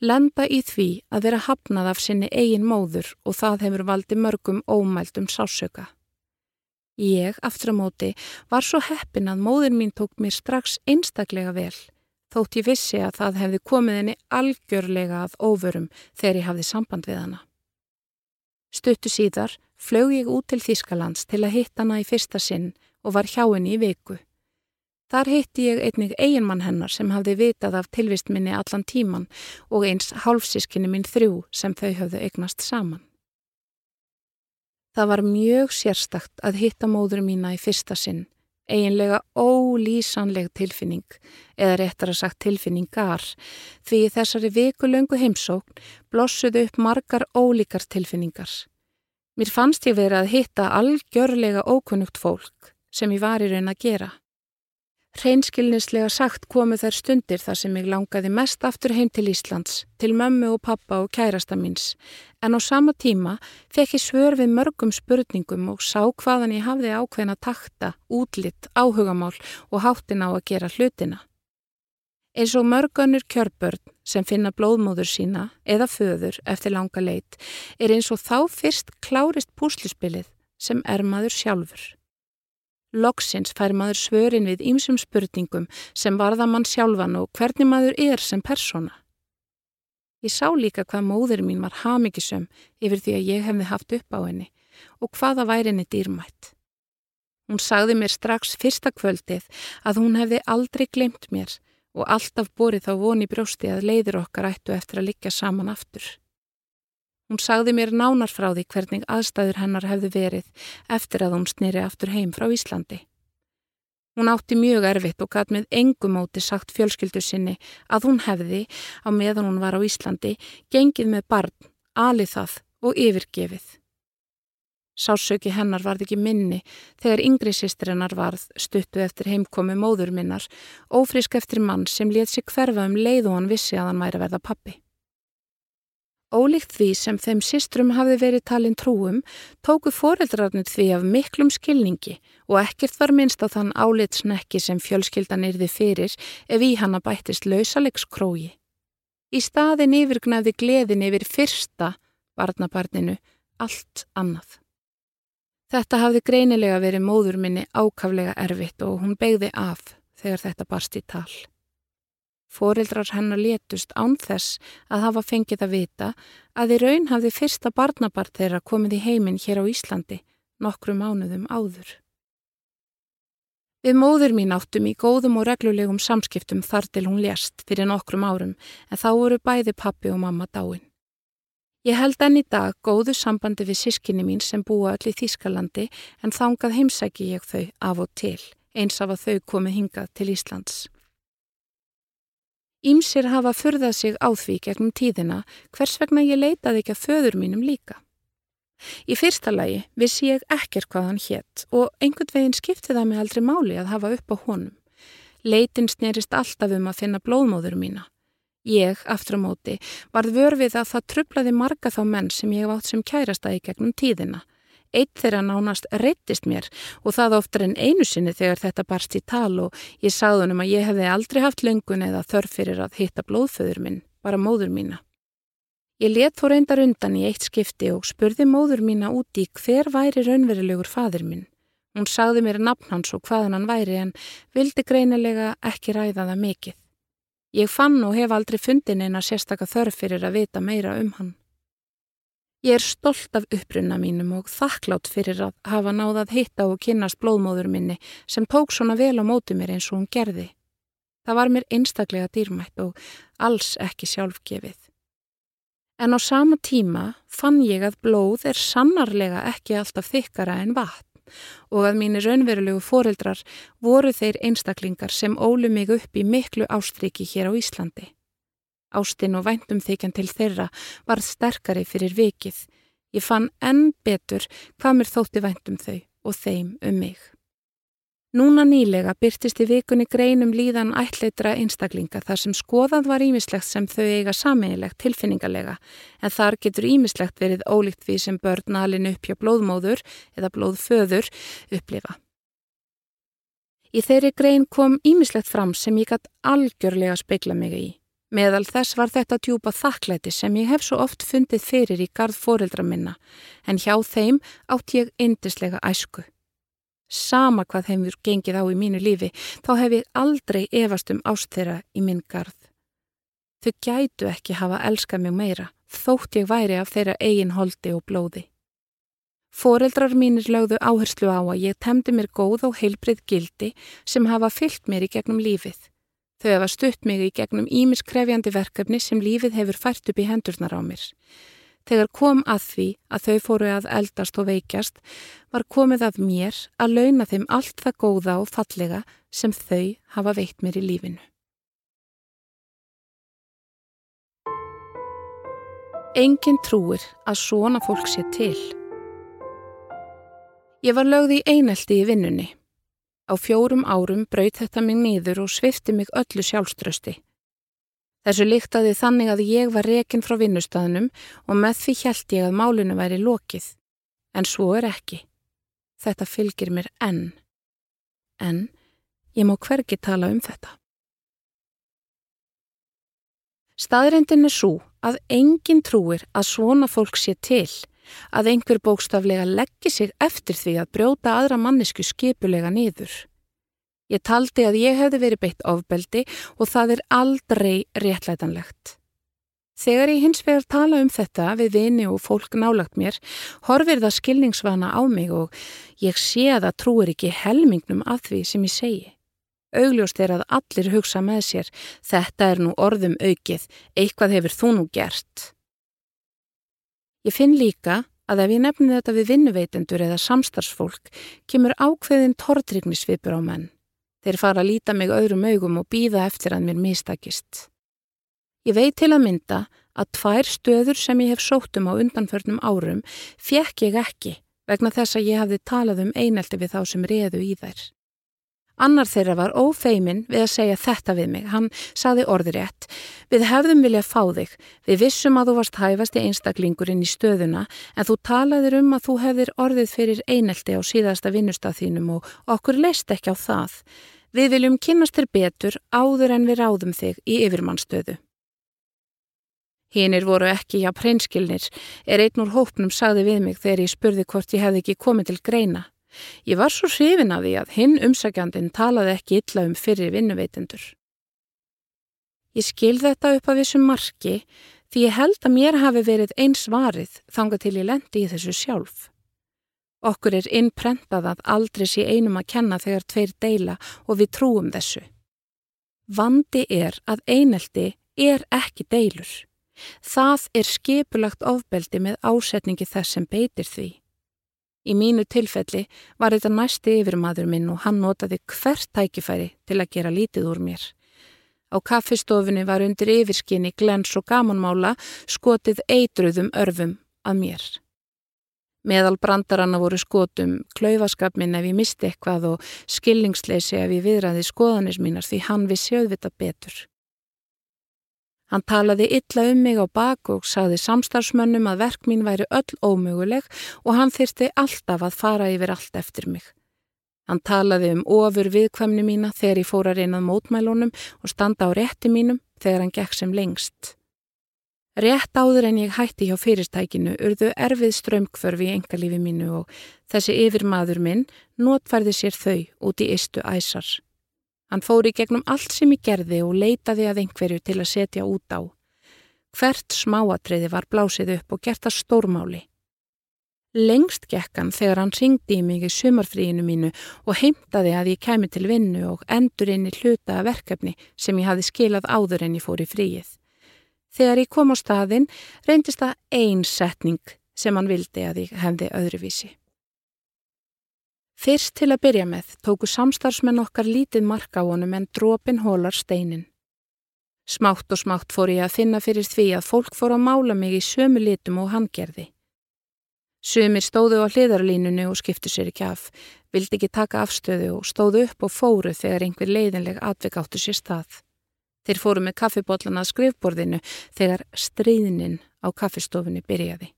lenda í því að vera hafnað af sinni eigin móður og það hefur valdi mörgum ómældum sásöka. Ég, aftur á móti, var svo heppin að móður mín tók mér strax einstaklega vel, þótt ég vissi að það hefði komið henni algjörlega að óvörum þegar ég hafði samband við hana. Stuttu síðar flög ég út til Þískalands til að hitta hana í fyrsta sinn og var hjá henni í viku. Þar hitti ég einnig eiginmann hennar sem hafði vitað af tilvistminni allan tíman og eins hálfsískinni minn þrjú sem þau höfðu eignast saman. Það var mjög sérstakt að hitta móður mína í fyrsta sinn, eiginlega ólýsanleg tilfinning, eða réttar að sagt tilfinningar, því þessari vikulöngu heimsókn blossuðu upp margar ólíkar tilfinningar. Mér fannst ég verið að hitta algjörlega ókunnugt fólk sem ég var í raun að gera. Hreinskilnislega sagt komu þær stundir þar sem ég langaði mest aftur heim til Íslands, til mömmu og pappa og kærasta míns, en á sama tíma fekk ég svör við mörgum spurningum og sá hvaðan ég hafði ákveðin að takta, útlitt, áhugamál og háttin á að gera hlutina. Eins og mörgannur kjörbörn sem finna blóðmóður sína eða föður eftir langa leit er eins og þá fyrst klárist púslispilið sem er maður sjálfur. Loksins fær maður svörin við ýmsum spurningum sem varða mann sjálfan og hvernig maður er sem persóna. Ég sá líka hvað móður mín var hamigisum yfir því að ég hefði haft upp á henni og hvaða væri henni dýrmætt. Hún sagði mér strax fyrsta kvöldið að hún hefði aldrei glemt mér og alltaf borið þá voni brjósti að leiður okkar ættu eftir að liggja saman aftur. Hún sagði mér nánar frá því hvernig aðstæður hennar hefðu verið eftir að hún snýri aftur heim frá Íslandi. Hún átti mjög erfitt og gæt með engumóti sagt fjölskyldu sinni að hún hefði, á meðan hún var á Íslandi, gengið með barn, alið það og yfirgefið. Sásöki hennar varð ekki minni þegar yngri sýstir hennar varð stuttu eftir heimkomi móður minnar, ófrisk eftir mann sem let sig hverfa um leið og hann vissi að hann væri verða pappi. Ólíkt því sem þeim sístrum hafði verið talin trúum, tóku foreldrarnir því af miklum skilningi og ekkert var minnst á þann álitsnekki sem fjölskyldan yrði fyrir ef í hana bættist lausalegskrógi. Í staðin yfirgnaði gleðin yfir fyrsta barnabarninu allt annað. Þetta hafði greinilega verið móður minni ákaflega erfitt og hún begði af þegar þetta barst í tal. Fóreldrar hennar létust án þess að hafa fengið að vita að í raun hafði fyrsta barnabart þeirra komið í heiminn hér á Íslandi nokkru mánuðum áður. Við móður mín áttum í góðum og reglulegum samskiptum þar til hún lést fyrir nokkrum árum en þá voru bæði pappi og mamma dáin. Ég held enn í dag góðu sambandi við sískinni mín sem búa öll í Þískalandi en þangað heimsæki ég þau af og til eins af að þau komið hingað til Íslands. Ímsir hafa furðað sig á því gegnum tíðina hvers vegna ég leitaði ekki að föður mínum líka. Í fyrsta lagi vissi ég ekkert hvað hann hétt og einhvern veginn skipti það mig aldrei máli að hafa upp á honum. Leitin snerist alltaf um að finna blóðmóður mína. Ég, aftur á móti, varð vörfið að það trublaði marga þá menn sem ég átt sem kærastæði gegnum tíðina Eitt þeirra nánast reyttist mér og það oftar en einu sinni þegar þetta barst í tal og ég sagði honum að ég hefði aldrei haft löngun eða þörf fyrir að hitta blóðföður minn, bara móður mína. Ég let þó reyndar undan í eitt skipti og spurði móður mína úti hver væri raunverulegur fadur minn. Hún sagði mér nafn hans og hvaðan hann væri en vildi greinilega ekki ræða það mikið. Ég fann og hef aldrei fundin eina sérstaka þörf fyrir að vita meira um hann. Ég er stolt af upprunna mínum og þakklátt fyrir að hafa náðað hitta og kynast blóðmóður minni sem tók svona vel á móti mér eins og hún gerði. Það var mér einstaklega dýrmætt og alls ekki sjálfgefið. En á sama tíma fann ég að blóð er sannarlega ekki alltaf þykkara en vatn og að mínir raunverulegu foreldrar voru þeir einstaklingar sem ólu mig upp í miklu ástriki hér á Íslandi. Ástinn og væntum þykjan til þeirra varð sterkari fyrir vikið. Ég fann enn betur hvað mér þótti væntum þau og þeim um mig. Núna nýlega byrtist í vikunni greinum líðan ætleitra einstaklinga þar sem skoðað var ímislegt sem þau eiga sameinilegt tilfinningarlega en þar getur ímislegt verið ólíkt því sem börn alin upp hjá blóðmóður eða blóðföður upplifa. Í þeirri grein kom ímislegt fram sem ég gætt algjörlega speikla mig í. Meðal þess var þetta djúpa þakklæti sem ég hef svo oft fundið fyrir í gard fóreldra minna, en hjá þeim átt ég indislega æsku. Sama hvað þeim við gengið á í mínu lífi, þá hef ég aldrei efast um ást þeirra í minn gard. Þau gætu ekki hafa elskað mig meira, þótt ég væri af þeirra eigin holdi og blóði. Fóreldrar mínir lögðu áherslu á að ég temdi mér góð og heilbrið gildi sem hafa fyllt mér í gegnum lífið. Þau hefa stutt mig í gegnum ímiskrefjandi verkefni sem lífið hefur fært upp í hendurnar á mér. Þegar kom að því að þau fóru að eldast og veikjast var komið að mér að launa þeim allt það góða og fallega sem þau hafa veitt mér í lífinu. Engin trúir að svona fólk sé til. Ég var lögð í einelti í vinnunni. Á fjórum árum braut þetta mig nýður og svifti mig öllu sjálfströsti. Þessu líktaði þannig að ég var rekin frá vinnustæðnum og með því held ég að málinu væri lokið. En svo er ekki. Þetta fylgir mér enn. En ég má hvergi tala um þetta. Staðrindin er svo að engin trúir að svona fólk sé til, að einhver bókstaflega leggir sig eftir því að brjóta aðra mannesku skipulega niður. Ég taldi að ég hefði verið beitt ofbeldi og það er aldrei réttlætanlegt. Þegar ég hins vegar tala um þetta við vini og fólk nálagt mér, horfir það skilningsvana á mig og ég sé að það trúir ekki helmingnum að því sem ég segi. Augljóst er að allir hugsa með sér, þetta er nú orðum aukið, eitthvað hefur þú nú gert. Ég finn líka að ef ég nefni þetta við vinnuveitendur eða samstarfsfólk, kemur ákveðin tortrygnisvipur á menn. Þeir fara að líta mig öðrum augum og býða eftir að mér mistakist. Ég veit til að mynda að tvær stöður sem ég hef sótt um á undanförnum árum fekk ég ekki vegna þess að ég hafði talað um einelti við þá sem reðu í þær. Annar þeirra var ófeimin við að segja þetta við mig. Hann saði orðirétt. Við hefðum viljað fá þig. Við vissum að þú varst hæfast í einstaklingurinn í stöðuna en þú talaðir um að þú hefðir orðið fyrir einelti á síðasta vinnustaf þínum og okkur leist ekki á það. Við viljum kynast þér betur áður en við ráðum þig í yfirmannstöðu. Hínir voru ekki hjá preinskilnir, er einn úr hópnum sagði við mig þegar ég spurði hvort ég hefði ekki komið til greina. Ég var svo hrifin af því að hinn umsækjandin talaði ekki illa um fyrir vinnuveitendur. Ég skil þetta upp af þessum marki því ég held að mér hafi verið eins varið þanga til ég lendi í þessu sjálf. Okkur er innprentað að aldrei sé einum að kenna þegar tveir deila og við trúum þessu. Vandi er að eineldi er ekki deilur. Það er skipulagt ofbeldi með ásetningi þess sem beitir því. Í mínu tilfelli var þetta næsti yfirmaður minn og hann notaði hvert tækifæri til að gera lítið úr mér. Á kaffistofunni var undir yfirskinni glens og gamanmála skotið eitruðum örfum að mér. Meðal brandaranna voru skotum, klaufaskap minn ef ég misti eitthvað og skilningsleysi ef ég viðræði skoðanir mínar því hann vissi auðvita betur. Hann talaði illa um mig á bak og sagði samstarfsmönnum að verk mín væri öll ómöguleg og hann þyrsti alltaf að fara yfir allt eftir mig. Hann talaði um ofur viðkvæmni mína þegar ég fór að reynað mótmælunum og standa á rétti mínum þegar hann gekk sem lengst. Rétt áður en ég hætti hjá fyrirtækinu urðu erfið strömmkvörfi í engalífi mínu og þessi yfirmaður minn notfærði sér þau út í istu æsar. Hann fóri gegnum allt sem ég gerði og leitaði að einhverju til að setja út á. Hvert smáatriði var blásið upp og gert að stórmáli. Lengst gekk hann þegar hann ringdi í mig í sumarfríinu mínu og heimtaði að ég kemi til vinnu og endur inn í hluta verkefni sem ég hafi skilað áður en ég fór í fríið. Þegar ég kom á staðin reyndist það einn setning sem hann vildi að ég hefði öðruvísi. Fyrst til að byrja með tóku samstarfsmenn okkar lítið marka á honum en drópin hólar steinin. Smátt og smátt fór ég að finna fyrir því að fólk fór að mála mig í sömu litum og hann gerði. Sumir stóðu á hliðarlínunni og skiptu sér ekki af, vildi ekki taka afstöðu og stóðu upp og fóru þegar einhver leiðinleg atvik áttu sér stað. Þeir fóru með kaffibotlan að skrifborðinu þegar stríðinin á kaffistofunni byrjaði.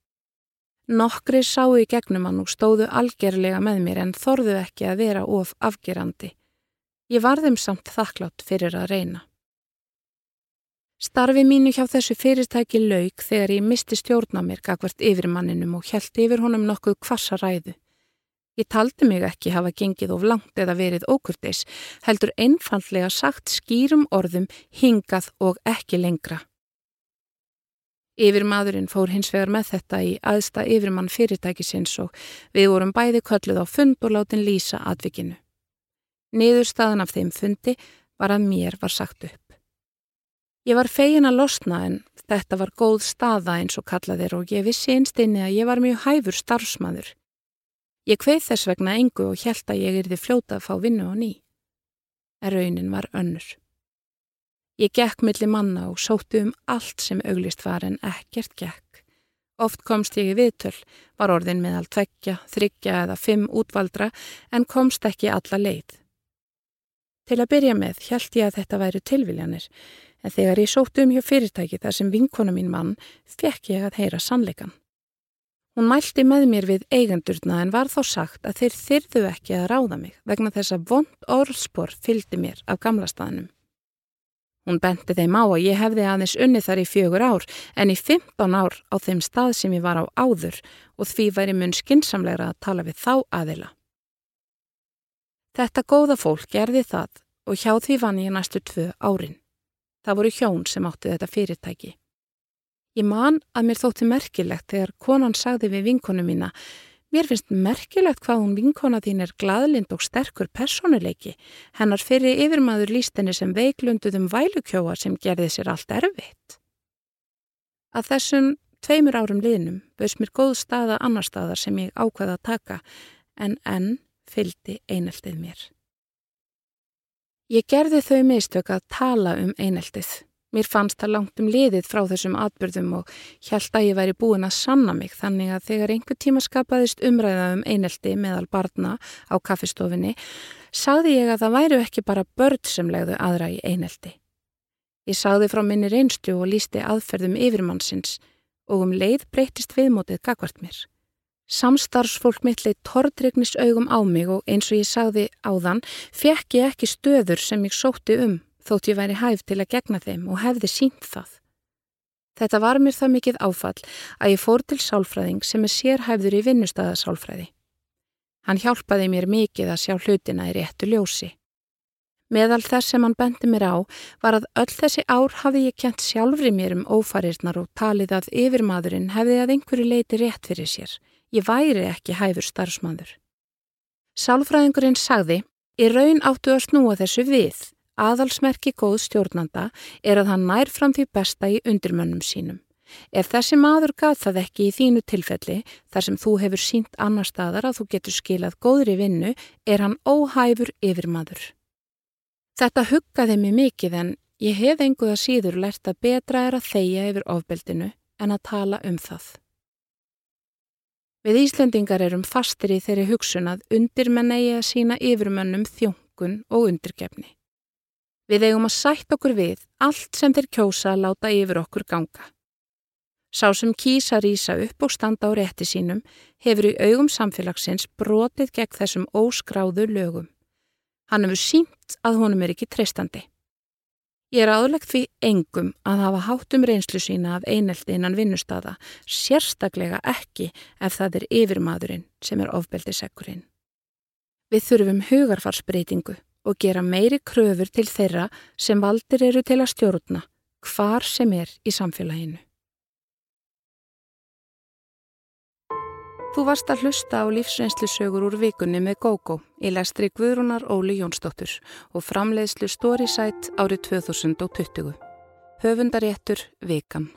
Nokkri sáu í gegnum hann og stóðu algerlega með mér en þorðu ekki að vera of afgerandi. Ég var þeim samt þakklátt fyrir að reyna. Starfi mínu hjá þessu fyrirtæki lauk þegar ég misti stjórn á mér gagvart yfir manninum og held yfir honum nokkuð kvassa ræðu. Ég taldi mig ekki hafa gengið of langt eða verið ókurtis, heldur einfallega sagt skýrum orðum hingað og ekki lengra. Yfir maðurinn fór hins vegar með þetta í aðsta yfirmann fyrirtækisins og við vorum bæði kölluð á fund og látin lýsa atvikinu. Niðurstaðan af þeim fundi var að mér var sagt upp. Ég var fegin að losna en þetta var góð staða eins og kallaðir og ég vissi einstinni að ég var mjög hæfur starfsmæður. Ég kveið þess vegna engu og held að ég erði fljóta að fá vinnu á ný. En raunin var önnur. Ég gekk millir manna og sótti um allt sem auglist var en ekkert gekk. Oft komst ég í viðtöl, var orðin meðal tveggja, þryggja eða fimm útvaldra en komst ekki alla leið. Til að byrja með held ég að þetta væru tilviljanir en þegar ég sótti um hjá fyrirtæki þar sem vinkona mín mann fekk ég að heyra sannleikan. Hún mælti með mér við eigandurna en var þá sagt að þeir þyrðu ekki að ráða mig vegna þess að vond orðspor fylgdi mér af gamla staðnum. Hún benti þeim á að ég hefði aðeins unnið þar í fjögur ár en í 15 ár á þeim stað sem ég var á áður og því væri mun skinsamlegra að tala við þá aðila. Þetta góða fólk gerði það og hjá því vann ég næstu tvö árin. Það voru hjón sem átti þetta fyrirtæki. Ég man að mér þótti merkilegt þegar konan sagði við vinkonu mína Mér finnst merkilegt hvað hún vinkona þín er gladlind og sterkur personuleiki. Hennar fyrir yfirmaður líst henni sem veiklunduðum vælukjóa sem gerði sér allt erfitt. Að þessum tveimur árum liðnum bauðs mér góð staða annar staðar sem ég ákvaða að taka en enn fyldi eineltið mér. Ég gerði þau mistök að tala um eineltið. Mér fannst það langt um liðið frá þessum atbyrðum og hjælt að ég væri búin að sanna mig þannig að þegar einhver tíma skapaðist umræða um einelti meðal barna á kaffistofinni sagði ég að það væru ekki bara börn sem legðu aðra í einelti. Ég sagði frá minni reynslu og lísti aðferðum yfirmannsins og um leið breytist viðmótið gagvart mér. Samstarfsfólk mitt leitt tortrygnis augum á mig og eins og ég sagði áðan fekk ég ekki stöður sem ég sótti um þótt ég væri hæf til að gegna þeim og hefði sínt það. Þetta var mér það mikið áfall að ég fór til sálfræðing sem er sérhæfður í vinnustæðasálfræði. Hann hjálpaði mér mikið að sjá hlutina í réttu ljósi. Meðal þess sem hann bendi mér á var að öll þessi ár hafi ég kent sjálfri mér um ófarirnar og talið að yfirmadurinn hefði að einhverju leiti rétt fyrir sér. Ég væri ekki hæfur starfsmaður. Sálfræðingurinn sagði, í raun áttu að snúa þessu við. Aðalsmerki góð stjórnanda er að hann nær fram því besta í undirmönnum sínum. Ef þessi maður gaf það ekki í þínu tilfelli, þar sem þú hefur sínt annar staðar að þú getur skilað góðri vinnu, er hann óhæfur yfir maður. Þetta huggaði mig mikið en ég hef enguða síður lært að betra er að þeia yfir ofbeldinu en að tala um það. Við Íslendingar erum fastir í þeirri hugsun að undirmenn eigi að sína yfirmönnum þjónkun og undirgefni. Við eigum að sætt okkur við allt sem þeir kjósa að láta yfir okkur ganga. Sá sem kýsa rýsa upp og standa á rétti sínum hefur í augum samfélagsins brotið gegn þessum óskráðu lögum. Hann hefur sínt að honum er ekki treystandi. Ég er aðlegt því engum að hafa hátt um reynslu sína af einelti innan vinnustada, sérstaklega ekki ef það er yfirmadurinn sem er ofbeldisekkurinn. Við þurfum hugarfarsbreytingu og gera meiri kröfur til þeirra sem valdir eru til að stjórna hvar sem er í samfélaginu. Þú varst að hlusta á lífsreynslusögur úr vikunni með GóGó í lestri Guðrúnar Óli Jónsdóttur og framleiðslu Storysight árið 2020. Höfundaréttur Vikan.